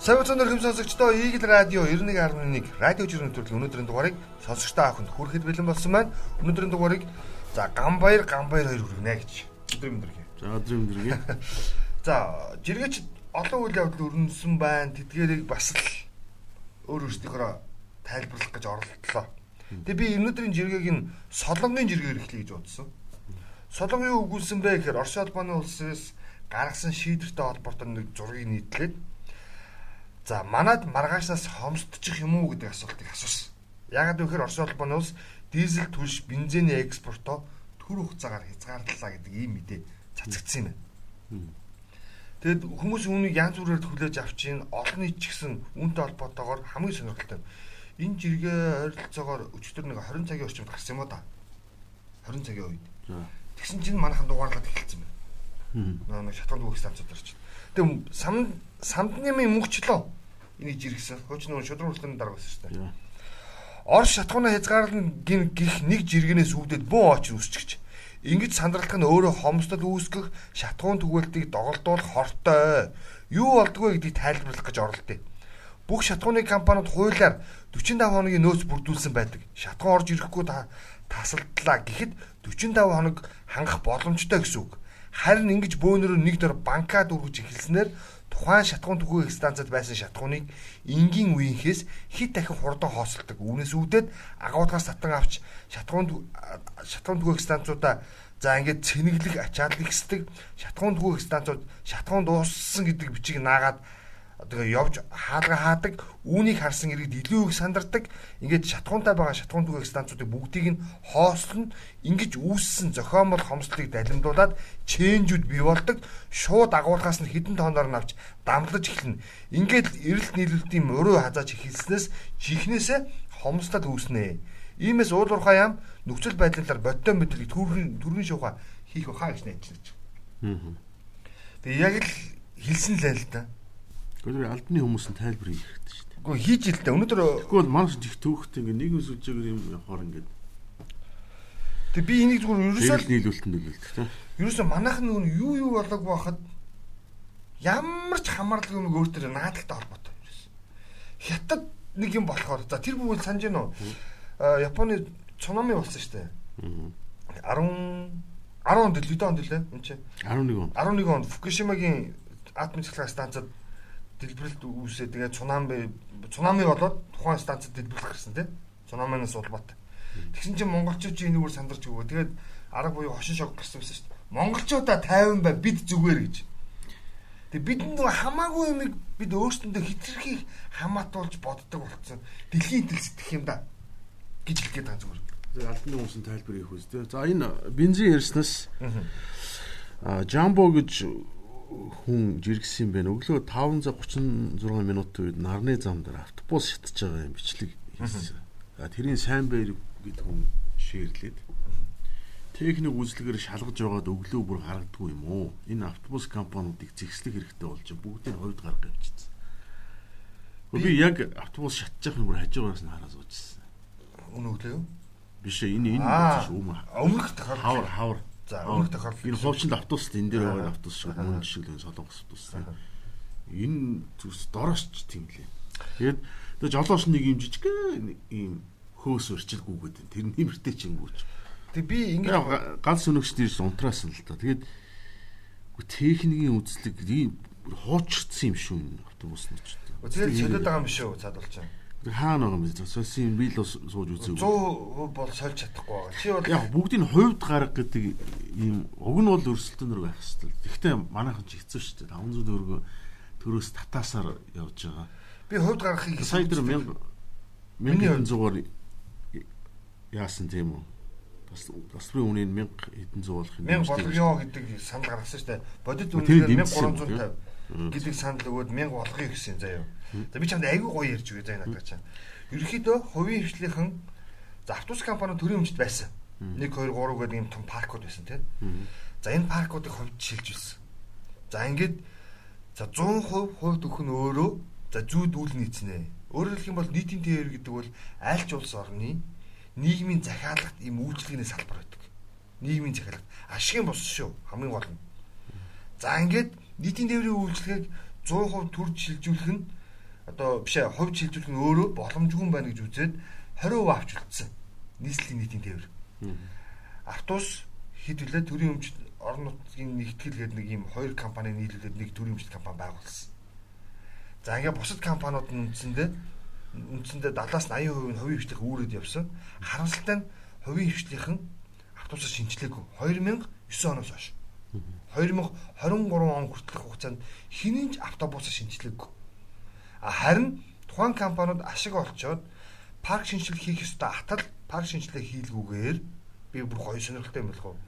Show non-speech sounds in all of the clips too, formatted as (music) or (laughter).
Савцонор хэм сонсогчдоо Eagle радио 91.1 радио жирийн төрөл өнөөдрийн дугаарыг сонсогчдоо авахд хүрэхэд бэлэн болсон байна. Өнөөдрийн дугаарыг за Гамбаяр Гамбаяр хоёр хүргэнэ гэж. Өдрийн өдргөө. За өдрийн өдргөө. (laughs) За жиргээч олон үйл явдал өрнөсөн байна. Тэдгээрийг бас л өөр өөрсдийнхөө тайлбарлах гэж оролдлоо. Тэгээ би өнөөдрийн жиргээг нь солонгийн жиргээр эхлэе гэж бодсон. Солон юу өгүүлсэн бэ гэхээр Орос улбаны улсаас гаргасан шийдвэртэй холбоотой нэг зургийг нийтлээд За манад маргаашнаас хомсдчих юм уу гэдэг асуултыг асуусан. Яагаад гэвэл Орос улбаны улс дизель түлш бензиний экспортоо төр хугацаагаар хязгаарлалаа гэдэг ийм мэдээ цацагдсан юм. Тэгэд хүмүүс үүнийг янз бүрээр хүлээж авч ийн олон нийт ч гэсэн үүнтэй холбоотойгоор хамгийн сонирхолтой. Энэ жиргээ ойролцоогоор өчтөр нэг 20 цагийн орчимд гарсан юм уу да? 20 цагийн үед. Тэгсэн чинь манайхан дугаарлаад эхэлсэн байна. Нэг шатганд бүх станцууд орч. Тэгм сам самдны мөнгөчлөө энийг жиргсэн. Хөөч нөгөө шудраг хүртэн дарга байсан шүү дээ. Орос шатгууна хязгаарлан гих нэг жиргэнээс үүдээд бүүн очи үсчихэж. Ингэж сандралдах нь өөрөө хомсдол үүсгэх шатгуун түгээлтийг доголдуулах хортой. Юу болдгоо гэдгийг тайлбарлах гэж оролдъё. Бүх шатгууны компаниуд хуулиар 45 хоногийн нөөц бүрдүүлсэн байдаг. Шатгуун орж ирэхгүй тасалдлаа гэхэд 45 хоног хангах боломжтой гэсэн үг. Харин ингэж бөөнөрөө нэг дор банкад үргэж эхэлснээр тухайн шатгуун түгээх станцад байсан шатгууныг энгийн үеийнхээс хит дахин хурдан хоосолдог. Үүнээс үүдээд агуудгаас татан авч шатгуун шатгуун түгээх станцуудаа за ингээд цэнэглэх ачаал ихсдэг. Шатгуун түгээх станцууд шатгуун дууссан гэдэг бичиг наагаад тэгээ явж хаалга хаадаг үүнийг харсан иргэд илүү их сандардаг. Ингээд шатгуунтай байгаа шатгуун түгээх станцуудыг бүгдийг нь хоослно ингэж үүссэн зохиомол хомслыг далимдуулаад чэнжүүд бий болдог. Шууд агуулгаас нь хідэн тооноор нь авч дамлаж эхэлнэ. Ингээд эрэлт нийлүүлэлтийн мөрөө хазааж эхэлснээс чихнээсээ хомслол үүснэ. Иймээс уул уурхай ям нөхцөл байдлаар бодтой мэдрэг төрийн төрийн шууха хийх хаа гэж найдаж байна. Тэгээ яг л хэлсэн л л да. Гэхдээ албаны хүмүүс нь тайлбар хийх хэрэгтэй шүү дээ. Гэхдээ хийж ил дээ. Өнөөдөр тэгвэл манайш их төвхтэй ингээ нэг үсэлжээр юм явахаар ингээ. Тэг би энийг зүгээр ерөөсөө нийлүүлэлт нийлүүлдэг тийм. Ерөөсөө манайх нь юу юу болог байхад ямар ч хамаарлаг юм өөртөө наадагтай холбоотой ерөөсөө. Хятад нэг юм болохоор за тэр бүгд санаж гэнэ үү? Японы цунами болсон шүү дээ. 10 10 онд л 2 онд лээ энэ чинь 11 он 11 онд Фукушимагийн атом цэцлэг станцад дэлбэрэлт үүсээ тэгээ цунами цунами болоод тухайн станцад дэлбэрлэх гэсэн тийм цунаминаас улбаатай. Тэгсэн чинь монголчууд чинь энэгээр сандарч өгөө. Тэгээд арга буюу хошин шог гарсан байсан шүү дээ. Монголчуудаа 50 бай бид зүгээр гэж. Тэг бид нэг хамаагүй юм бид өөрсөндөө хитрхийг хамаатуулж боддог болцсон. Дэлхийн тэл сэтгэх юм да гэж хэлэх гээд байгаа зүгээр. За албаны хүмүүсийн тайлбар хийх үстэй. За энэ бензин ярьснаас а жамбо гэж хүн жиргсэн байна. Өглөө 536 минутын үед нарны зам дээр автобус шатж байгаа юм бичлэг хийсэн. За тэрийн сайн байр гэдэг хүн шеэрлээд техник үйлчлэгээр шалгаж байгаад өглөө бүр харагдгүй юм уу? Энэ автобус компаниудыг зэгслэх хэрэгтэй болж бүгдийг хувьд гаргаж явчихсан. Би яг автобус шатж байхын бүр хажуугаас нь хараа суужсэн. Үнэ өглөө юу? Биш энэ энэ. Өмнөх хавар хавар За өмнөх тохиолдол энэ хувьчинд автобус энэ дээр байгаа автобус шиг мөн жишээлбэл солонгос автобус. Энэ зүс дороосч тийм лээ. Тэгээд тэгээ жолооч нэг юм жижиг ийм хөөс өрчилгүүгээд тэр нэмэртэй ч юм уу ч. Тэг би ингэ ганц өнөгч дээрс унтраасан л та. Тэгээд техникийн үзлэг ийм хуучрцсан юм шүү энэ автобус нь ч. Тэгээд солиод байгаа юм шүү цаад болчихно хаана байгаа юм бэ? Сольсын бил сууж үзээгүй. 100% бол сольж чадахгүй байгаа. Чи бол яг бүгдийг хувьд гарга гэдэг ийм уг нь бол өрсөлдөөнөр байх хэвэл. Гэхдээ манайхан ч хэцүү шүү дээ. 500 төгрөгөө төрөөс татаасаар явж байгаа. Би хувьд гаргахыг сая дээр 1000 1100-аар яасан тийм үү? бас тасрын үнийн 1000 хэдэн зуун болох юм. 1000 болгоё гэдэг санал гаргасан шүү дээ. Бодит үнээр 1350 гэдэг санал өгөөд 1000 болгоё гэсэн заяа. За би чамд айгүй гоё ярьж өгье за энэ надад чам. Ерөнхийдөө хувийн хвшлийнхэн за автобус компани төрийн өмчт байсан. 1 2 3 гэдэг юм том паркууд байсан тийм. За энэ паркуудыг хувьд шилжүүлсэн. За ингээд за 100% хувьд өгөх нь өөрөө за зүүд үл нийцнэ. Өөрөөр хэлэх юм бол нийтийн тээр гэдэг бол аль ч улс орны нийгмийн захиалагт ийм үйлчлэгний салбар байдаг. Нийгмийн захиалга ашигын бос шүү хамгийн гол нь. За ингээд нийтийн тээврийн үйлчлэгийг 100% төрж шилжүүлэх нь одоо биш ээ хувь шилжүүлэх нь өөрөө боломжгүй байна гэж үзээд 20% авч үлдсэн. Нийслэлийн нийтийн тээвэр. Автобус хэд вүлээ төрийн өмчт орон нутгийн нэгтгэл гэдэг нэг юм хоёр компани нийлүүлээд нэг төрийн өмчт компани байгуулсан. За ингээ бусад компаниуд нь үндсэндээ үндсэндээ 70-аас 80% нь хувийн хвшлэх үүрээд явсан. Харамсалтай нь хувийн хвшлийнхэн автобусаар шинжилээгүй 2009 оноос хойш. 2023 он хүртэлх хугацаанд хинэнч автобусаар шинжилээгүй. Харин тухайн компаниуд ашиг олцоод парк шинжилгээ хийх ёстой атал парк шинжилгээ хийлгүүгээр би бүр гоё сонирхолтой юм болох уу.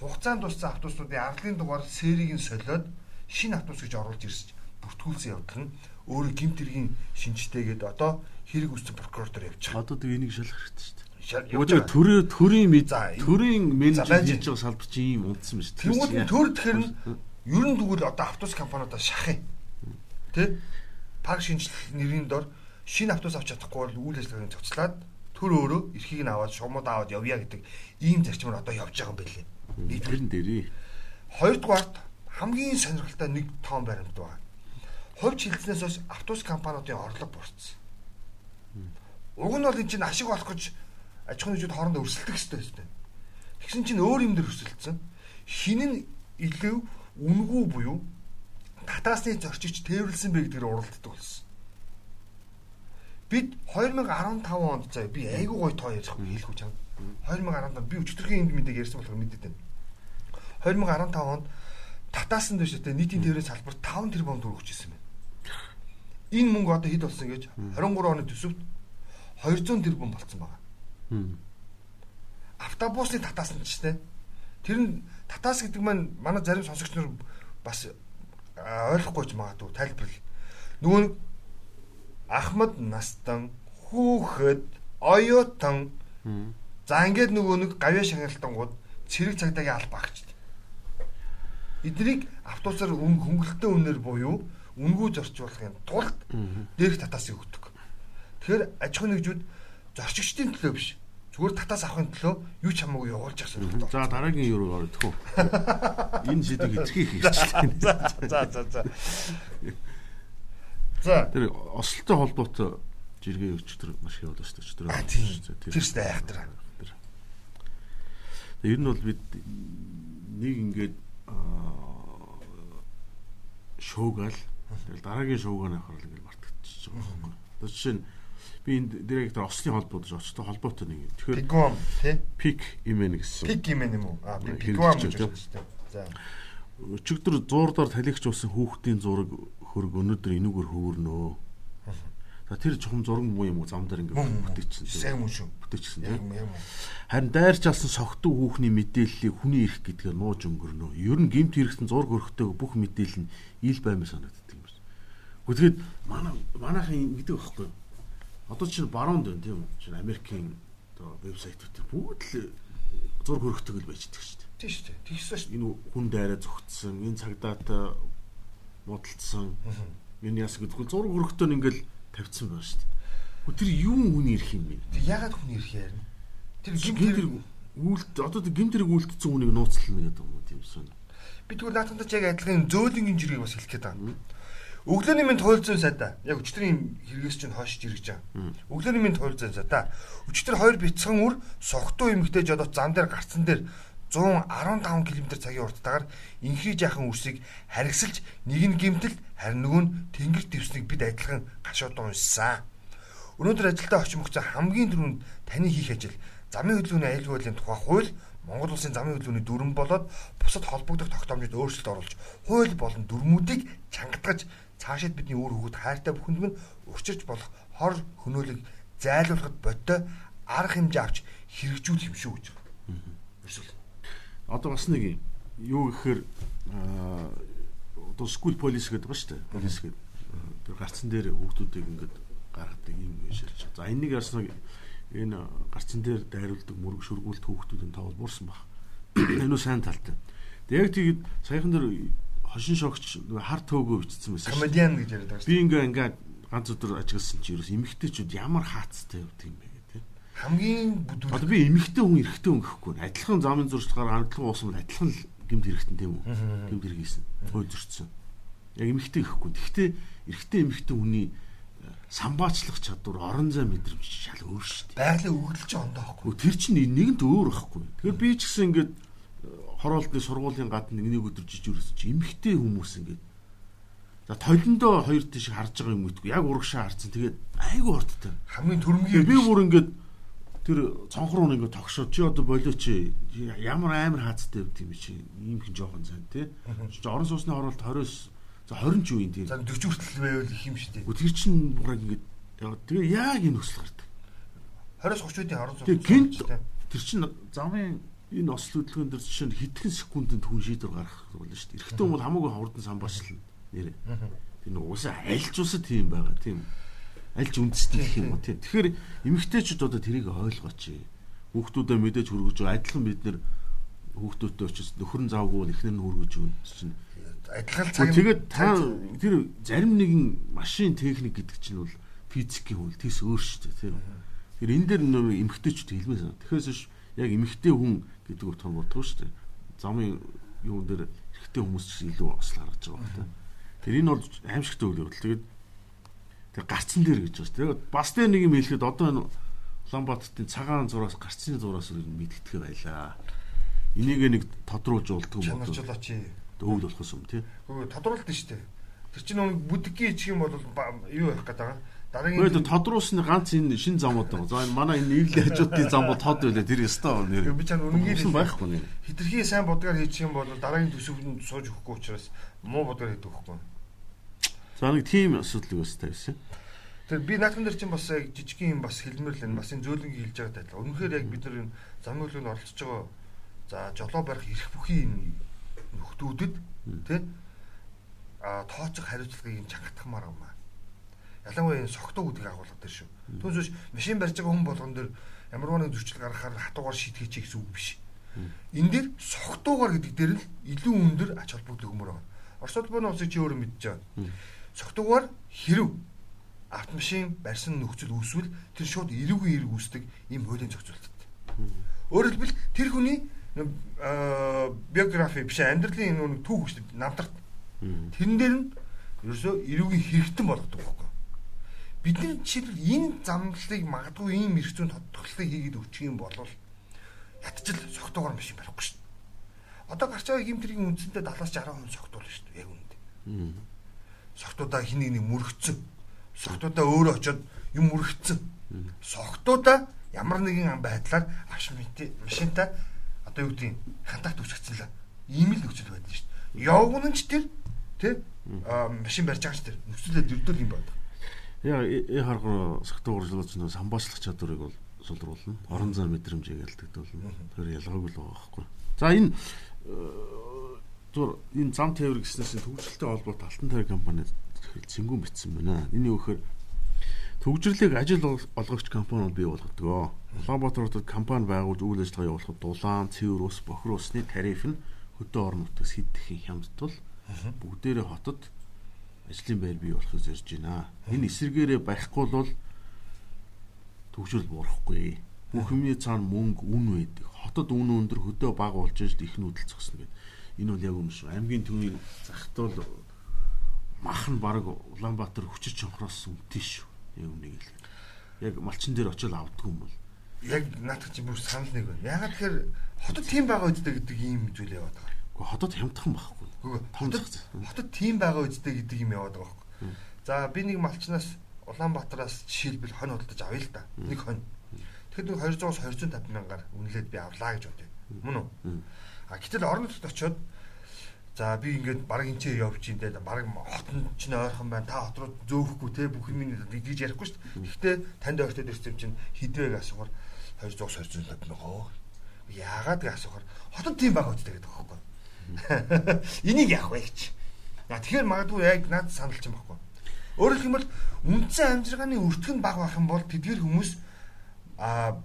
Хугацаанд туссан автобусуудын арлын дугаар сэрийг нь солиод шинэ автобус гэж оруулж ирсэж бүртгүүлсэн явдал нь өөрөө гимт хэргийн шинжтэйгээд одоо хэрэг үүссэн прокурор явж байгаа. Одоо тэг энийг шалгах хэрэгтэй шүү дээ. Өөжөө төрийн төрийн төрийн менежер хийж байгаа салбар чи ийм унтсан биш. Тэгвэл төр тэгэхээр ер нь тэгвэл одоо автобус компаниудаа шахах юм. Тэ? парк шинжилх нэрийн дор шинэ автобус авч чадахгүй бол үйл ажиллагааг цогцлаад төр өөрөө эрхийг нь аваад шугамуд аваад явъя гэдэг ийм зарчмаар одоо явж байгаа юм байлээ. Нийтлэн дээрээ. Хоёрдугаарт хамгийн сонирхолтой нэг тоон баримт байна. Хувь хилцнээс хойш автобус компаниудын орлого буурсан. Уг нь бол энэ чинь ашиг олох гэж аж ахуйн нэгжүүд хоорондоо өрсөлдөх хэрэгтэй байсан. Тэгсэн чинь өөр юм дээр өрсөлдсөн. Хин нь илүү үнгүй буюу татаасны зорчигч тээвэрлсэн бэ гэдгээр уралддаг болсон. Бид 2015 онд заа би айгүй гоё тоо ярьж хэлэхгүй чам. 2015 онд би өчтөрхийн энд мэдээг ярьсан болохоор мэдээд байна. 2015 онд татаасан дэвш тэ нийтийн тээврийн салбар 5 тэрбум төгрөг өгчээсэн байна. Энэ мөнгө одоо хэд болсон гэж 23 оны төсөвт 200 тэрбум болцсон байна. Автобусны татаасан ч тэ. Тэр нь татаас гэдэг маань манай зарим сонсогч нар бас ойлгохгүй ч магадгүй тайлбарлал. Нөгөө Ахмад настан хүүхэд оюутан за ингээд нөгөө нэг гавья шагналтангууд цэрэг цагдаагийн алба агчд. Эднийг автобусаар хөнгөлөлтөө үнээр буюу үнгүй зорчуулахын тулд дээрх татаасыг өгдөг. Тэгэхээр аж ахуйн нэгжүүд зорчигчдын төлөө биш зүгээр татаас авахын төлөө юу ч хамаагүй явуулж явах сонирхолтой. За дараагийн юу руу орох вэ? Энэ сэдвийг эцгийг хийчихлээ. За за за. За тэр ослолтой холбоотой жиргээ өчтөр маш их явуулсан шүү дээ. Тэр ч айхтар. Ер нь бол бид нэг ингээд шуугаал тэгэл дараагийн шуугааны ахрал ингээд мартчихж байгаа юм. Одоо жишээ нь би энэ директор Ослын холбоод гэж очтой холбоотой нэг. Тэгэхээр Пиком тий? Пик имэн гэсэн. Пик имэн юм уу? Аа би Пиком гэж байна. За. Өчигдөр зуурдаар талигч болсон хүүхдийн зураг хөрөг өнөөдөр энүүгээр хөвөрнөө. За тэр чухам зураг муу юм уу зам дээр ингээд бүтээчихсэн. Сайн юм шүү. Бүтээчихсэн тийм. Харин дайрч алсан согтуу хүүхний мэдээллийг хүний ирэх гэдгээр нууж өнгөрнөө. Ер нь гимт хэрэгсэн зураг өрхтэйг бүх мэдээлэл нь ил баймаа санагддаг юм байна. Гэхдээ манай манайхын гэдэг байхгүй юу? Одоо чинь баруунд байна тийм үү? Чинь Америкийн одоо вебсайтууд бүгд л зург хөрөхдөг л байждаг шүү дээ. Тийм шүү дээ. Тэгсэн шүү. Энэ хүн дайраа зүгтсэн, энэ цагдаатай модалцсан. Энэ яс гэдэггүй зург хөрөхтөө ингээл тавьсан байна шүү дээ. Тэр юу хүний ирэх юм бэ? Тэг ягаад хүний ирэх яарна? Тэр гимтэр үлд одоо тэр гимтэрийг үлдсэн хүнийг нууцлна гэдэг юм тийм сонь. Би тэгвэл наатандаа ч яг адилхан зөөлөнгийн жиргэг бас хэлэх гээд байгаа. Өглөөний минь туйл зүүн сайда. Яг өчтөрийн хэрэгээс чинь хойшиж ирж байгаа. Өглөөний минь туйл зүүн сайда. Өчтөр хоёр бяцхан үр согтуу эмгтэй жодот зам дээр гарцсан дээр 115 км цагийн урттайгаар инхри жаахан үрсийг харгисалж нэг нь гимтэл харин нөгөө нь тэнгэр дэвснийг бид адилхан гашуудан уншсан. Өнөөдөр ажилдаа очим өгсөн хамгийн түрүүнд таны хийх ажил замын хөдөлгөөний аюулгүйлийн тухай хууль Монгол улсын замын хөдөлгөөний дүрэн болоод бусад холбогдох тогтоомжид өөрчлөлт оруулж хууль болон дүрмүүдийг чангатгаж цаашид бидний өөр хөвгөд хайртай бүхэнд минь урчирч болох хор хөнөөлөг зайлуулахад бодтой арга хэмжээ авч хэрэгжүүл юм шүү гэж байна. Эсвэл одоо бас нэг юу гэхээр одоо скул полис гэдэг ба штэ. Полис гэдэг тэр гарцсан дээр хүүхдүүдийг ингээд гаргадаг юм биш ярьж. За энэнийг яснаг энэ гарцсан дээр дайруулдаг мөрөг шүргүүлт хүүхдүүдийн тоол буурсан баг. (clears throat) Энэ нь сайн талтай. Яг тэгээд саяхан дээр хошин шогч хар төөгөө бичсэн байсан. Комедиан гэж яриад байгаа шүү. Би ингээ ингээ ганц өдөр ажигласан чи ерөөс эмэгтэйчүүд ямар хаацтай явдаг юм бэ гэдэг. Хамгийн бүдүүр. Одоо би эмэгтэй хүн эрэгтэй хүн гэхгүй. Адилхан замын зурцгаар уусан бол адилхан л гимт хэрэгтэн тийм үү? Гимт хэрэгийсэн. Хой зөрчсөн. Яг эмэгтэй гэхгүй. Гэхдээ эрэгтэй эмэгтэй хүний самбаачлах чадвар, орон зай мэдрэмж шал өөр шүү дээ. Байгалийн өгдөл чинь ондоо байхгүй. Тэр чинь нэгэнт өөр байхгүй. Тэгэхээр би ч гэсэн ингээд хороолтны сургуулийн гадна нэг өдөр жижүүрсэн чи эмхтэй хүмүүс ингээд за толиндоо хоёр тийш харж байгаа юм утгүй яг урагшаа харцсан тэгээд айгүй хорттой. Хамгийн түрмгийн би бүр ингээд тэр цонхруу ингээд тогшоо чи одоо болооч ямар амар хаацтай байв тийм чи ийм хин жоохон зан тий. Орон сууцны хороолт 20 За 20 ч юм тийм. За 40 хүртэл байвал их юм шүү дээ. Тэр чинь бураг ингээд тэгээ яг энэ өсөл гардаг. 20-30 үеийн орон сууц. Тэгээ гинт тэр чинь замын энэ хөдөлгөөн дээр чинь хэдхэн секундэд хүн шийдвэр гаргах болно шүү дээ. Хүн бол хамаагүй хурдан самбаачлал нэрээ. Тэр нэг уусаа альж усаа тийм байгаа тийм. Альж үндэстэй гэх юм уу тийм. Тэгэхээр эмэгтэйчүүд одоо тэрийг ойлгооч. Хүүхдүүдэд мэдээж хүргэж байгаа адилхан бид нэр хүүхдүүдтэй очиж нөхөр нь завгүй нэхнэр нь хүргэж өгнө чинь адилхан цаг тэгээд та тэр зарим нэгэн машин техник гэдэг чинь бол физикийн хөл тийс өөр шүү дээ тийм. Тэр энэ дээр нөө эмгтээчүүд хэлмээс байна. Тэгэхээр яг эмгтээ хүн гэдэг утгаар боддог шүү дээ. Замын юун дээр эрэгтэй хүмүүс ч илүү осол гаргаж байгаа тийм. Тэр энэ бол аимшигтай үйл явдал. Тэгээд тэр гарцсан дээр гэж байна. Тэгээд бас тэр нэг юм хэлэхэд одоо энэ Улаанбаатарын цагаан зураас гарцны зураас мэдгэдэг байлаа. Энийг нэг тодруулж болдгоо юм. Чанарчлаач өвөл болохос юм тий. Хөө тодруулалт шүү дээ. Тэр чинь нэг бүдгийн чих юм бол юу явах гээд байгаа. Дараагийн Гэхдээ тодруулсны ганц энэ шин замууд байгаа. За энэ манай энэ нийллийн хажуудын зам бол тод байлаа тэр ёстой нэр. Би чам үнэнгээр байхгүй нэ. Хитрхи сайн бодгаар хийчих юм бол дараагийн төсөвөнд сууж өгөхгүй учраас муу бодгаар хийдэг байхгүй. За нэг тим асуудал өстэй байсан. Тэр би наатан дээр чинь бас яг жижигхэн юм бас хэлмээр л энэ бас энэ зөөлөнгийн хэлж байгаа тайлбар. Үнэхээр яг бид нар энэ замын хөлөнд оролцож байгаа за жолоо барих эрх бүхий энэ нөхдүүдэд тий а тооцох хариуцлагыг юм чангатахмаар юм аа. Ялангуяа энэ согтуу гэдгийг агуулга дээр шүү. Түүнээс машин барьж байгаа хүн болгон дээр ямар нэгэн зөрчил гаргахаар хатуугаар шийтгэж гэсэн үг биш. Энэ дээр согтуугаар гэдэг дээр л илүү өндөр ач холбогдол өгмөр байна. Орос улбаны улсыг чи өөрөө мэдж байгаа. Согтуугаар хэрв автомашин барьсан нөхцөл үүсвэл тэр шууд эрүүгийн эрг үүсдэг ийм хуулийн зохицуулалт. Өөрөөр хэлбэл тэр хүний биографи биш амьдралын нэг түүх шүү намтарт. Тэрэн дээр нь ерөөсөө эрүүгийн хэрэгтэн болгодог байхгүй. Бидний жишээлбэл энэ замналыг магадгүй ийм эрх зүйн тодтогцлыг хийгээд өччих юм бол ятчил согтуугаар биш юм барихгүй шүү дээ. Одоо гарч байгаа гимтрийн үндсэндээ 70-60% согтуул шүү дээ яг үүнд. Согтуудаа хин нэг мөрөгцөн. Согтуудаа өөрөө очиод юм мөрөгцөн. Согтуудаа ямар нэгэн байдлаар авш машинтай одоо юу гэдэг хантагт үсгэсэн л ийм л нөхцөл байдаг шүү дээ. Явган ч тэр тий машин барьж байгаа ч тэр нөхцөлөд дөрдөл юм байна. Яа э харгуу сагтуугарчлууч нөө самбаачлах чадварыг бол сулруулна. Орон зай мэдрэмжийг ялдагдуулна. Тэр ялгаагүй л байгаа байхгүй. За энэ зур энэ зам тээвэр гэснээс төвчлөлтэй холбоотой алтан тайр компани зэнгүүн битсэн байна. Энэ юу гэхээр төгжрлийг ажил олгогч компаниуд бий болгодог. Улаанбаатар хотод компани байгуулж үйл ажиллагаа явуулахад дулаан, цэвэр ус, бохир усны тариф нь хөдөө орон нутгаас хэд дахин хямдтал бүгдээрээ хотод ажлын байр бий болохыг зорж байна. Энэ эсэргээрээ барихгүй бол төгжрөл буурахгүй. Бүх юмний цаана мөнгө, үн байдаг. Хотод үн өндөр хөдөө баг болж иж их нүүдэл зогсно гэдэг. Энэ бол яг үнэ шүү. Аймгийн төвийн захтвал мах нь баг Улаанбаатар хүчит чонхроос үнэтэй шүү яг үнийг хэлэх. Яг малчин дээр очил авдаг юм бол яг наадах чи бүр санал нэг байна. Ягаад тэгэхээр хотод тийм байгаа үедээ гэдэг ийм зүйл яваад байгаа. Хотод хямдхан байхгүй. Хотод хотод тийм байгаа үедээ гэдэг юм яваад байгаа байхгүй. За би нэг малчнаас Улаанбаатараас жишээлбэл хонь худалдаж авъя л да. Нэг хонь. Тэгэхэд нэг 200-аас 250 мянгаар үнэлээд би авлаа гэж бодъё. Мөн үү? А гэтэл орон нутгад очиод За би ингээд баг энчээ явж ин дээ баг хотон ч нэ ойрхон байна. Та хот руу зөөхөхгүй те бүх юм нэгж ярихгүй шүү дээ. Гэхдээ танд ойртоод ирсэн чинь хідвэг асуухаар 200 250 мөгөө. Яагаад гэж асуухаар хотод тийм байгаа үстэй гэдэг байхгүй. Энийг яах вэ гэж. За тэгэхээр магадгүй яг над санал чинь баггүй. Өөрөөр хэлбэл үндсэн амжиргааны өртгөн баг байх юм бол тэдгэр хүмүүс а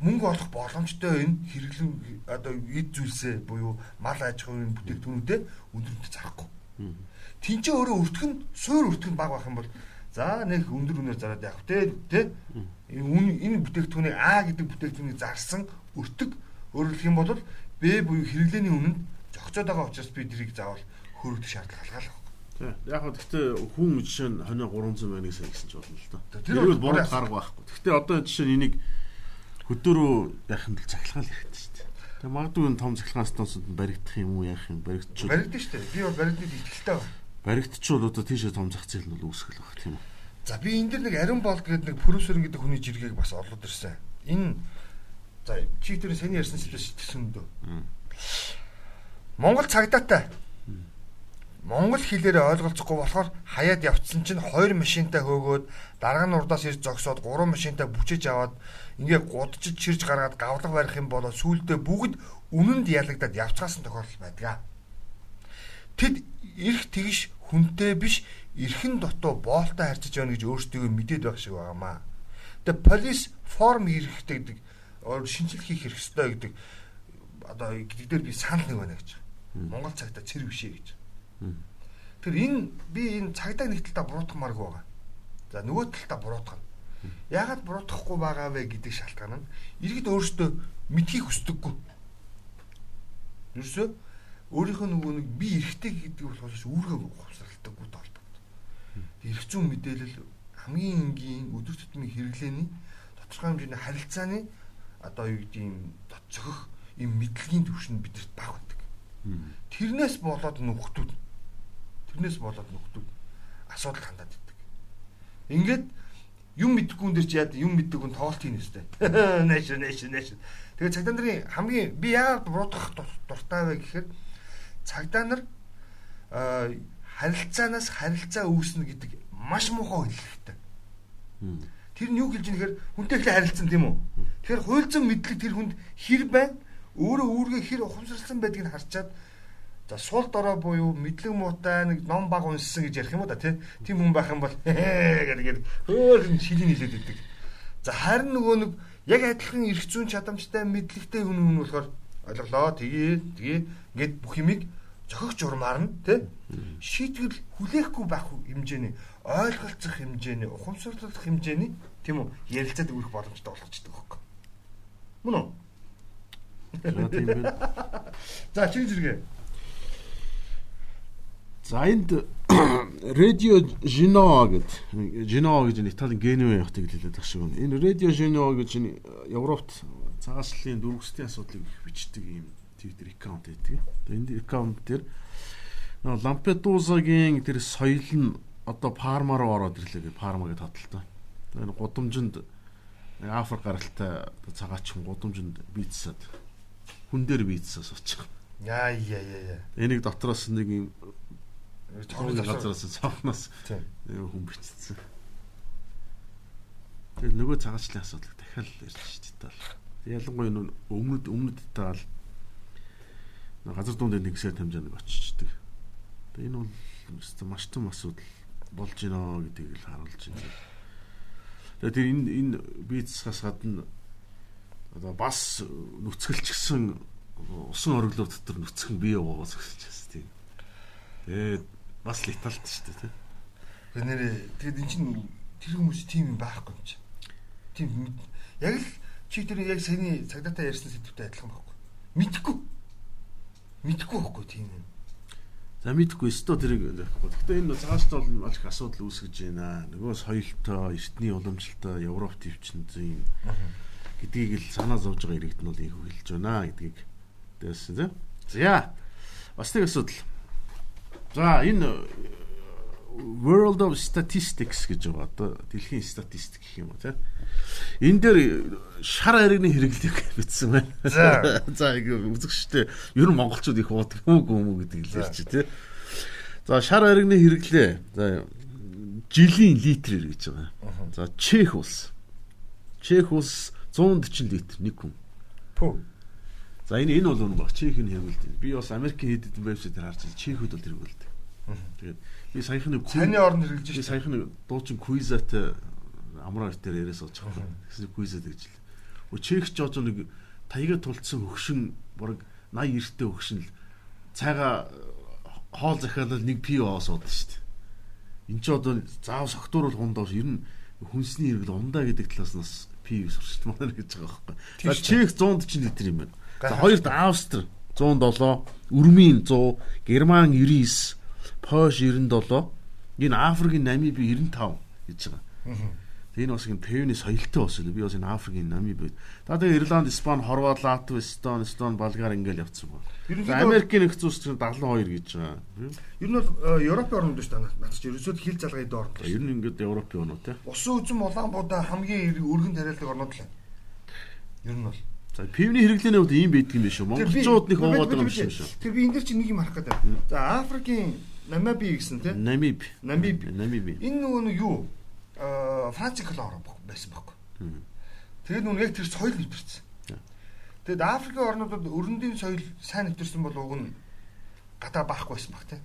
мөнгө олох боломжтой энэ хэрэглэн одоо эд зүйлсээ буюу мал аж ахуйн бүтээгдэхүүнүүдэд өндөрөнд зарахгүй. Тинчээ өөрөө өртгөн суур өртгөн баг байх юм бол за нэг өндөр үнээр зараад явах те те энэ энэ бүтээгдэхүүнийг А гэдэг бүтээгдэхүүнийг зарсан өртөг өөрөөр хэлэх юм бол Б буюу хэрэглээний үнэнд зохицоод байгаа учраас би тэрийг заавал хөрөгдөх шаардлага халгаалах. Тий. Яг хөө гэхдээ хүн жишээ нь хонио 300 байна гэсэн гэсэн ч болно л доо. Тэр бол буруу гарга байхгүй. Гэхдээ одоо жишээ нь энийг хөдөөрөө яхих нь захилгаал хэрэгтэй шүү дээ. Тэгээ магадгүй энэ том захилгаан станцууд нь баригдах юм уу яах юм баригдчих. Баригдсан шүү дээ. Би бол баригдад итгэлтэй байна. Баригдчихвол одоо тийшээ том зах зээл нь бол үүсгэл байх тийм үү. За би энэ дэр нэг Ариун болд гэдэг нэг продюсер гэдэг хүний жиргэг бас орлоод ирсэн. Энэ за чи тэр саний ярьсан зүйл шигтсэн дөө. Монгол цагдаатай. Монгол хэлээр ойлголцохгүй болохоор хаяад явцсан чинь хоёр машинтай хөөгөөд дарга нь урдаас ирж зогсоод гурван машинтай бүчиж аваад ингээ гудчиж чирж гаргаад гавлага барих юм болоо сүулдэ бүгд үнэнд ялагдаад явцгаасан тохиолдол байдаг. Тэд эрх тэгш хүнтэй биш эрхэн дотоо боолтой харьцаж байна гэж өөрсдөө мэдээд байх шиг байгаамаа. Тэгээ полис форм хэрэгтэй гэдэг шинжил хийх хэрэг ёстой гэдэг одоо гэдэг дээр би санал нэг байна гэж. Монгол цагта цэр бишээ гэж. Тэр энэ би энэ цагдаа нэг талдаа буруутгамааргүй байгаа. За нөгөө талдаа буруутгана. Яагаад буруутгахгүй байгаа вэ гэдэг шалтгаан нь иргэд өөрсдөө мэдхийг хүсдэггүй. Юусе өөрийнхөө нөгөө нэг би эргэтэй гэдэг болохоос үүргээ хувьсралтаггүй толбогд. Эрх зүйн мэдээлэл хамгийн энгийн өдөр тутмын хэрэглээний тодорхой хэмжээний харилцааны одоо юу гэдэг юм цохих юм мэдлэгийн төвшөнд бидэрт баг байдаг. Тэрнээс болоод нүхтүүд тэрнээс болоод нүхтүүд асуудал хандаад идэг. Ингээд юм мэдгүй хүн дэр чи яа юм мэддэг хүн тоглолт хийн өстэй. (laughs) Нэш нэш нэш. Тэгээ цагдаа нарын хамгийн би яагаад буруутгах дуртай вэ гэхээр цагдаа нар харилцаанаас харилцаа үүснэ гэдэг маш муухай хэллэгтэй. Тэр нь юу хэлж нэхэр хүнтэй ихлэ харилцсан тийм үү? Тэгэхээр хуйлцсан мэдлэг тэр хүнд хэр байна? Өөрөө үүргээ хэр ухамсарлсан байдгийг харчаад за сул дорой буюу мэдлэг муутай нэг ном баг унссан гэж ярих юм уу да тийм хүн байх юм бол (laughs) гэдэг хөөр шилийн нийлээд идэг. За харин нөгөө нэг яг адилхан эрх зүйн чадамжтай мэдлэгтэй хүн хүн болохоор ойлголоо тгий тгий ингээд бүх юмыг зохих журмаар нь тий шийтгэл хүлээхгүй байх хэмжээний ойлголцох хэмжээний ухамсарлах хэмжээний тийм үү ярилцаад өгөх боломжтой болгочдөг хөөхгүй. Мөн үү? За тийм байна. За чи зэрэг. За энд радио Жино гэдэг Жино гэж Италийн Генуэ хотыг хэлээд байх шиг байна. Энэ радио Жино гэж Европт цагааслалын дөрвөстэй асуудлыг бичдэг юм Twitter аккаунт байдаг. Энд аккаунт дээр Лампедузагийн тэр соёл нь одоо Парма руу ороод ирлээ гэж Парма гэж тодлоо. Энэ гудамжинд Африк гаралтай цагаачин гудамжинд бийцсад хүн дээр бийцсээс очих. Яа яа яа. Энийг дотроос нэг юм Цохны газараас цонхноос хүн бичсэн. Тэгээд нөгөө цагаачлалын асуудал дахиад ярьж шít тал. Ялангуяа нөө өмнөд өмнөд таал газар дунд нэгсээр хэмжээнд очичдаг. Тэгээд энэ бол маш том асуудал болж гинэ гэдгийг л харуулж байна. Тэгээд тэр энэ энэ бизнесээс гадна одоо бас нүцгэлчгсэн усан ориглоо дотор нүцгэн бие угаас гэж байна тийм. Тэгээд бас леталт шүү дээ тийм. Нэрээ тэгэд эн чинь тэр хүмүүс тийм юм байхгүй юм чи. Тийм яг л чи тэр яг саяны цагдаатай ярьсан сэдвтэй адилхан байхгүй. Мэдхгүй. Мэдхгүй байхгүй тийм юм. За мэдхгүй өстө тэрийг ярихгүй. Гэхдээ энэ цааш бол маш их асуудал үүсгэж байна. Нөгөө соёлтой, эртний уламжлалтай Европ төвчнүүд юм гэдгийг л санаа зовж байгаа иргэд нь бол ийхүү хэлж байна гэдгийг дээсэн тийм. За бас нэг асуудал За энэ э, World of Statistics гэж байгаа одоо дэлхийн статистик гэх юм уу тийм. Энэ дээр шар харигны хэрэглийг бичсэн байна. За (laughs) за үзэгчтэй ер нь монголчууд их уудаг юм уу гэдэг л ярьж тийм. За шар харигны хэрэглээ за жилийн литрээр гэж байгаа. За Чех улс. Чех улс 140 литр нэг хүн. Пүү. За энэ энэ бол нэг Чехийн хэрэгэлдэг. Би бас Америкийн хэд хэдэн вебсайт дээр харж Чехүүд бол хэрэгэлдэг. Тэгээд би саяхны Цайны орнд хэрэгжилж би саяхны дуучин Куизат амраа дээр яриас олж байгаа. Тэгсэн Куизат гэж л. Өө Чех ч одоо нэг таяга тулцсан хөгшин баг 80 эрттэй хөгшин л цайга хоол захиалал нэг пи оос удаа шүү дээ. Энд чи одоо заав согтууруул хундаа ер нь хүнсний хэрэгэл ундаа гэдэг талаас нас пи сурч манай гэж байгаа байхгүй. За Чех 140 литр юм байна. За хоёрт Австри 107, Өрмийн 100, Герман 99 Пош 97, энэ Африкийн Намиби 95 гэж байгаа. Энэ бас энэ певний соёлтой бас би бас энэ Африкийн Намиби. Та тэгээ Ирланд, Испани, Хорват, Латви, Эстон, Эстон, Болгар ингээл явцсан байна. Америкийн нэгдсэн улс чинь 72 гэж байгаа. Ер нь бол Европын орнууд шүү дээ. Наад чи ерөөсөө хил эд орнууд. Ер нь ингээд Европын орнууд тий. Усан үзэн Улаанбуудаа хамгийн өргөн тариалдаг орнууд л. Ер нь бол За пивний хэрэглээний хувьд ийм байдаг юм биш үү? Монголчууд нэг уугаад байгаа юм шиг шүү. Тэр би энэ дэр чи нэг юм харах гэдэг. За Африкийн Намиби гэсэн тийм. Намиб. Намиб. Намиби. Энэ нөгөө юу? Аа Франц колон байсан байхгүй. Тэгээд нүн яг тэр соёл нэвтэрсэн. Тэгэд Африкийн орнуудад өрөндийн соёл сайн нэвтэрсэн бол уг нь гадаа баахгүй байсан баг тийм.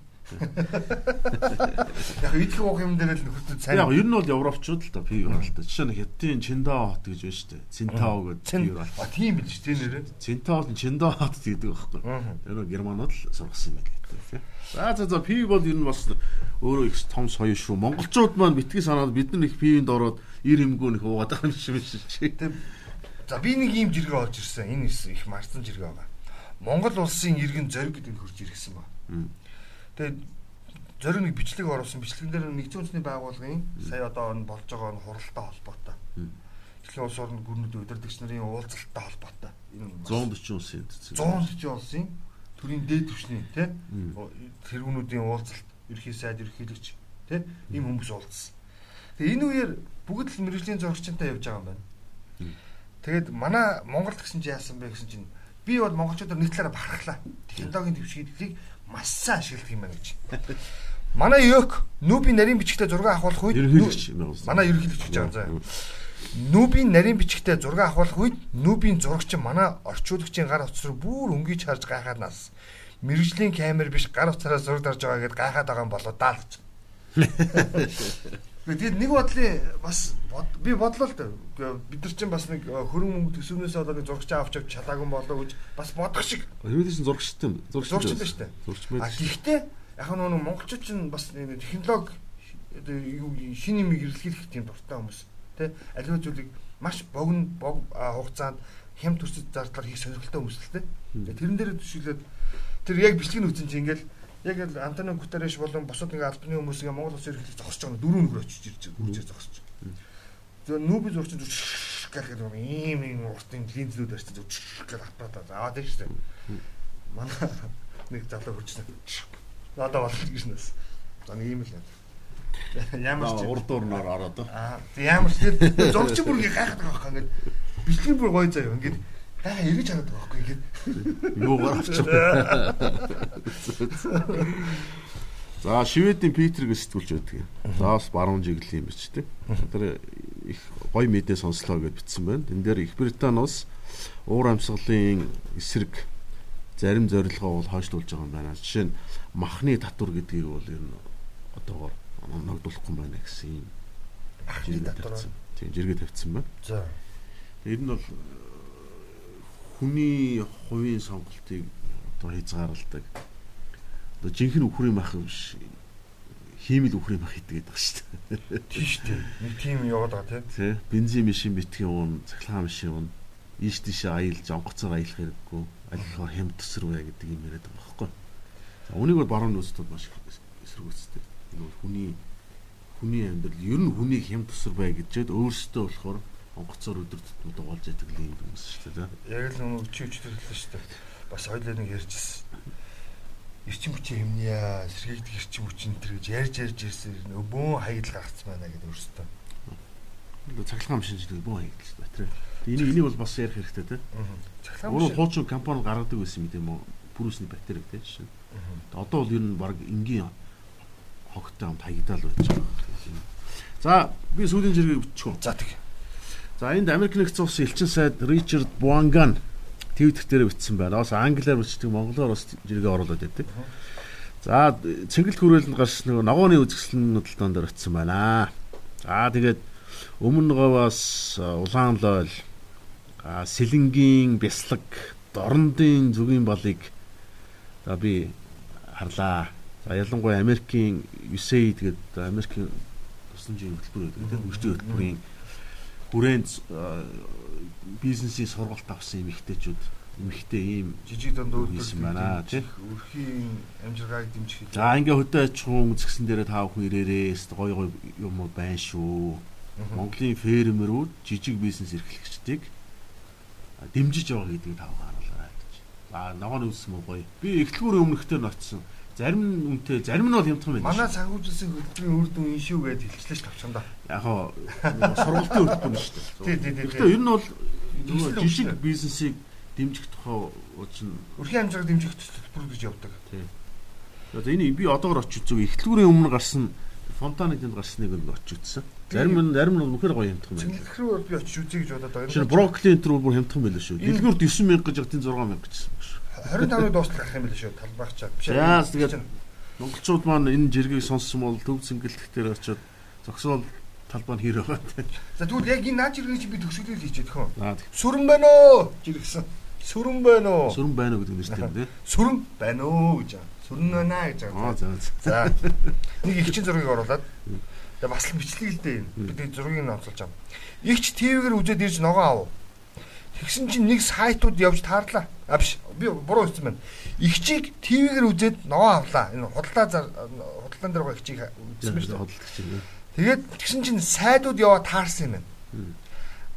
Яг идэх уух юм дээр л нөхөртөд сайн. Яг ер нь бол европчууд л та пив оролтой. Жишээ нь Хятадын Чиндао хот гэж байна шүү дээ. Цинтао гэдэг пив оролтой. А тийм биш тийм нэрээ. Цинтао нь Чиндао хот гэдэг байхгүй. Тэр нь германууд л сургасан юм тийм. За за за пив бол ер нь бас өөрөө их том соёо шүү. Монголчууд маань битгий санаад бид нар их пивэнд ороод ир эмгөө нэг уугаад байгаа юм шиг биш. За би нэг ийм жиргээ олж ирсэн. Энэ их марцсан жиргээ байгаа. Монгол улсын иргэн зориг гэдэг нь хурж ирсэн ба. Тэгээд зориг нэг бичлэг оруулсан. Бичлэгэн дээр нэгдсэн үндэсний байгууллагын сая одоо энэ болж байгаа нь хуралтай холбоотой. Дэлхийн улс орны гүрнүүд удирдагч нарын уулзалттай холбоотой. Энэ 140 улсын 140 улсын төрийн дээд түвшний тий тэргүүнүүдийн уулзалт, ерхий сайд, ерхийлэгч тий ийм хүмүүс уулзсан. Тэгээ энэ үеэр бүгд л мэрэгжлийн зурагчтай явж байгаа юм байна. Тэгээд манай Монголд гэсэн чи яасан бэ гэсэн чинь би бол монголчуудаар нэг талаараа бахархлаа. Технологийн төвшөлтийг маш сайн ашигладаг юм байна гэж. Манай ёк нүүби нарийн бичгтээ зураг авахлах үед манай ерөнхийлөгч гэж байгаа заа. Нүүбийн нарийн бичгтээ зураг авахлах үед нүүбийн зурагч манай орчуулагчийн гар утас руу бүр өнгөж харж гайхаад нас. Мэргэжлийн камер биш гар утсаараа зураг дарж байгаа гэдээ гайхаад байгаа юм болоо даа гэж. (laughs) Тэгээд нэг бодлын бас би бодлоо л. Бид нар чинь бас нэг хөрөн мөнгө төсөвнөөс одоо нэг зурагч авч авч чадаагүй болоо гэж бас бодох шиг. Юу гэсэн зурагчтай юм. Зурагч шүү дээ. Зурагч мэд. А гэхдээ яг нөгөө монголчууд чинь бас технологи юу шин юм хэрэглэх тийм дуртай хүмүүс. Тэ аливаа зүйлийг маш богино бог хугацаанд хям төрсөд зардлаар хийх сонирхолтой хүмүүс л тэ. Тэрэн дээр төшөөлөд тэр яг бичлэг нь үүсэн чинь ингээл яг л Антонио Гутерреш болон бусад нэг албаны хүмүүс ингээ Монгол улс ерөнхийдөө зогсож байгаа дөрөв нөхөр очиж ирж үржээ зогсож. Тэгээ нүүби зурчин гэхэд ийм ийм уртын линзлүүд барьсан зүг гэж аппарат аваад байж тээ. Манай нэг залуу хурцсан. Надад бол гişнэс. За нэг ийм л юм. Ямар ч урд уурнаар ороод. Аа ямар ч тийм зурч бүр ингээ гайхаад байгаа байхгүй ингээд бичлэг бүр гоё заяа ингээд Аа эргэж хараад байгаа байхгүй ингээд. Юугаар авчих. За Шведийн Питер гэж сэтгүүлж байдаг. За бас баруун жиглэл юм биш үү? Тэр их гоё мэдээ сонслоо гэж бичсэн байна. Тэн дээр Их Британи улс уур амьсгалын эсрэг зарим зорилгоо бол хойшлуулж байгаа юм байна. Жишээ нь махны татвар гэдгийг бол ер нь одоогоор ногдуулахгүй байна гэсэн юм. Махны татвар. Тийм жиргээ тавьсан байна. За. Тэр нь бол хүний хувийн сонголтыг одоо хязгаарладаг. Одоо жинхэнэ үхрийн мах биш хиймэл үхрийн мах идэг гэдэг шүү дээ. Тийм шүү дээ. Нэг тийм яваад байгаа тийм. Бензин машин битгий уун, цахилгаан машин уун. Ийш тийш аялж, онгоцоор аялах хэрэггүй. Алихаар хямд төсрвэ гэдэг юм яриад байгаа байхгүй. За үнийг бол баруун нөөцөд маш эсэргүүцдэг. Энэ хүний хүний амьдрал ер нь хүнийг хямд төсрвэ гэжээд өөрсдөө болохоор онгоцоор өдөр тутмын дугаалж яадаг л юм хүмүүс шүү дээ. Яг л нөгөө чи өчтөрлөө шүү дээ. Бас хоёлаа нэг ярьжсэн. Эрчим хүчийн хэмнэе, сэргийгдэх эрчим хүчин энэ гэж ярьж ярьж ирсэн бөөн хаягдл гарцсан байна гэдэг өөрсдөө. Цахилгаан машин жилдэг бөөн хаягдл шүү дээ. Энийг энийг бол бас ярих хэрэгтэй те. Цахилгаан машин хуучин компани гаргадаг байсан юм тийм үү? Пүрүсний батарей те жишээ. Одоо бол ер нь баг энгийн хогтой хамт хаягдаал байж байгаа. За би сүүлийн зэрэг бичих үү. За тэг. За энд Америк нэгдсэн улсын элчин сайд Ричард Буанган твиттер дээр бичсэн байна. Бас англиар бичдэг, монголоор бас жиргээ оруулаад байдаг. За цэнгэлт хүрээлэнд гарсан нөгөө ногооны үзэсгэлэн хөдөлтөөн дээр очсон байна. За тэгээд өмнө говоос улаан лойл сэлэнгийн бяслаг дорндын зүгийн балыг за би харлаа. За ялангуяа Америкийн USAID гэдэг Америкийн тусламжийн хөтөлбөр гэдэг тийм өртөө хөтөлбөрийн хүрээнд бизнесийн сургалт авсан эмэгтэйчүүд эмхтэй ийм жижиг дунд хийсэн байна тий. Өрхийн амжиргааг дэмжих. За ингээ хөдөө аж ахуйн үзэсгэлэн дээр та бүхэн ирээрээ гой гой юм байна шүү. Монголын фермерүүд жижиг бизнес эрхлэгчдийг дэмжиж байгаа гэдгийг та бүхэн харуулаарай гэж. Аа ногоо нүссэн мөн гоё. Би эхлэлгүүрийн өмнөхдөр ноцсон. Зарим нь үнтэй, зарим нь бол хямдхан байна. Манай санхүүжилсэн хөтөлбөрийн үр дүн энэ шүү гэдээ хэлчихлээ ш тавчанда. Яг хоо сургалтын хөтөлбөр шүү дээ. Тий, тий, тий. Гэхдээ ер нь бол жижиг бизнесийг дэмжих тухай чинь өрхийн амжиргааг дэмжих төлбөр гэж явдаг. Тий. За энэ би одоогор очиж үзв. Эхлэлгүүрийн өмнө гарсан фонтаны тэнд гарсныг нь очиж үзсэн. Зарим нь зарим нь үнэхээр гоё хямдхан байна. Рүү би очиж үзье гэж бодоод байгаа. Шинэ брокколи энэ төр бүр хямдхан байлаа шүү. Дэлгүүр 9000 гэж ятын 6000 гэсэн юм шүү. 25-ны дуустал гарах юм байл шүү. Талбайчаа. Биш ээ. Яа тэгээд монголчууд маань энэ жиргийг сонссон бол төв цэнгэлэх дээр очиод зогсоол талбай нь хэр байгаа. За тэгвэл яг энэ наад жиргээ чи би төгсгөлөө хийчихэд хөө. Аа сүрэн байна уу? жиргсэн. Сүрэн байна уу? Сүрэн байна уу гэдэг нэртэй юм тий. (laughs) Сүрэн байна уу гэж байгаа. Сүрэн байна гэж. Аа за. За. Нэг их чин зургийг оруулаад. Тэгээ бас л бичлэг л дээ. Бид зургийг нь онцолж байгаа. Игч ТV-гээр үзээд ирж ногоо аав. Тэгсэн чинь нэг сайтууд явж таарлаа. А биш. Би буруу хэлсэн байна. Игчийг ТV-гээр үзээд ногоо авлаа. Энэ худалдаа худалдаан дээр байгаа игчийг үзсэн шүү дээ. Худалдагч юм. Тэгээд тэгсэн чинь сайдууд яваа таарсан юм байна.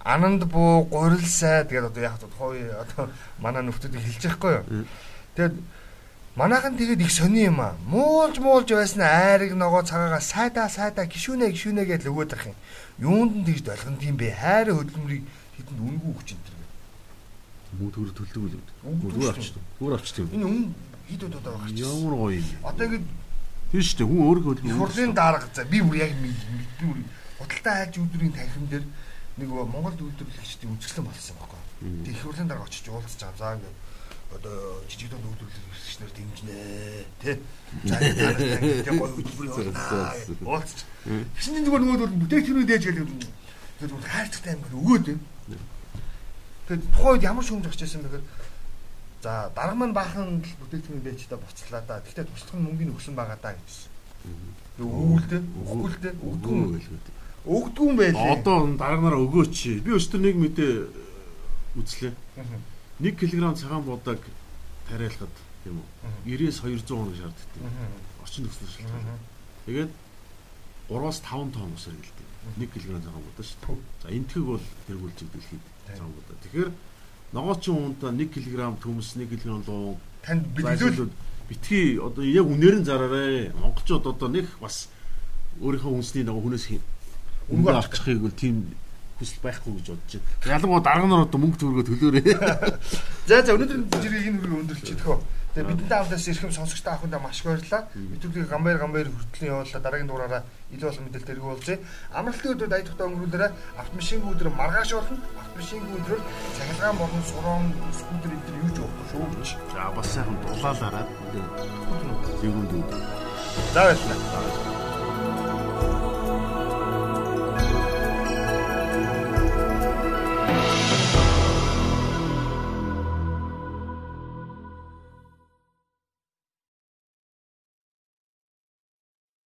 Ананд буу, гурил сайд гэдэг одоо яг хой одоо манай нөхдүүдийг хэлж байхгүй юу. Тэгээд манайхан тэгээд их сони юм аа. Муулж муулж байсан айрыг ногоо цагаагаа сайдаа сайдаа гişүнэ гişүнэ гэж л өгөөд ах юм. Юунд нь тэгж долгонд юм бэ? Хайр хөдөлмөрийг хэдэнд үнгүй өгч энэ Муу төгөр төлдөг үл. Гүр авчдаг. Гүр авчдаг. Энэ өмнө хэд удаа байгаа ч. Ямар гоё юм. Одоо ингэж Тийм шүү дээ. Хүн өөрөө хөдөлгөөн. Хурлын дарга за би бүр яг би бүр худалдаа хайж өдрийн танхим дээр нэг Монгол үйлдвэрлэгчдийн үзэсгэлэн болсон байхгүй. Тэгээ их хурлын дарга очиж уулзаж байгаа. За ингээд одоо жижиг дунд үйлдвэрлэгчнэр дэмжнэ тий. За ингээд гоё хөтөлбөр явуулнаа. Уулзаж. Тэгсэн зүгээр нөгөө бүтээгдэхүүнүүд яаж гэлээ. Тэгээд бүр хайрцагтай юм өгөөд юм. Тэгээд тухайд ямар шүүмж очиж байсан бэхээр За дарга маань баахан бүтээгдэхүүн бэчтэй буцлаа да. Гэхдээ туслах нь мөнгөний өгсөн байгаа даа гэсэн. Өгүүлдэ, өгүүлдэ, өгдгүн байлгүй. Өгдгүн байлээ. Одоо дарга нараа өгөөч. Би өстөр нэг мэдээ үзлээ. 1 кг цагаан будаг тариалахад тийм үү? 90-200 хоног шаарддаг. Орчин нөхцөл шалтгаан. Тэгээд 3-аас 5 тонн ус хэрэгэлдэг. 1 кг цагаан будаа шүү. За энтгэг бол тэргүүлж дэлхийд цагаан будаа. Тэгэхээр ногоочин уунда 1 кг төмс 1 кг луу танд бидлүүл битгий одоо яг үнээр нь зараарэ. Монголчууд одоо нэг бас өөрийнхөө үнсний нэг хүнээс өнгө авчихыг бол тийм хүсэл байхгүй гэж бодож байна. Ялангуяа дарга нар одоо мөнгө төгрөгөө төлөөрэй. (laughs) За за өнөөдөр жирийг энэ үрийг өндөрлчих төхөө. Тэгээ бидэнтэй хамтаас ирэхэм сонсогчтой ахуйдаа маш их баярлалаа. Бидрүүдийг гамбайр гамбайр хүртлийн явууллаа дараагийн дугаараараа ил болон мэдээлэл тэргүү болзъя. Амралтын өдрүүд аялалтаа өнгөрүүлээрэ автомашинг өдөр маргааш болно. Автомашинг өдрөөр цахилгаан болон сурон скутер эдгээр юу ч явахгүй шүү гэж. За бас сайхан дулаалаараа. Зэгүнд өдөр. За баярлалаа.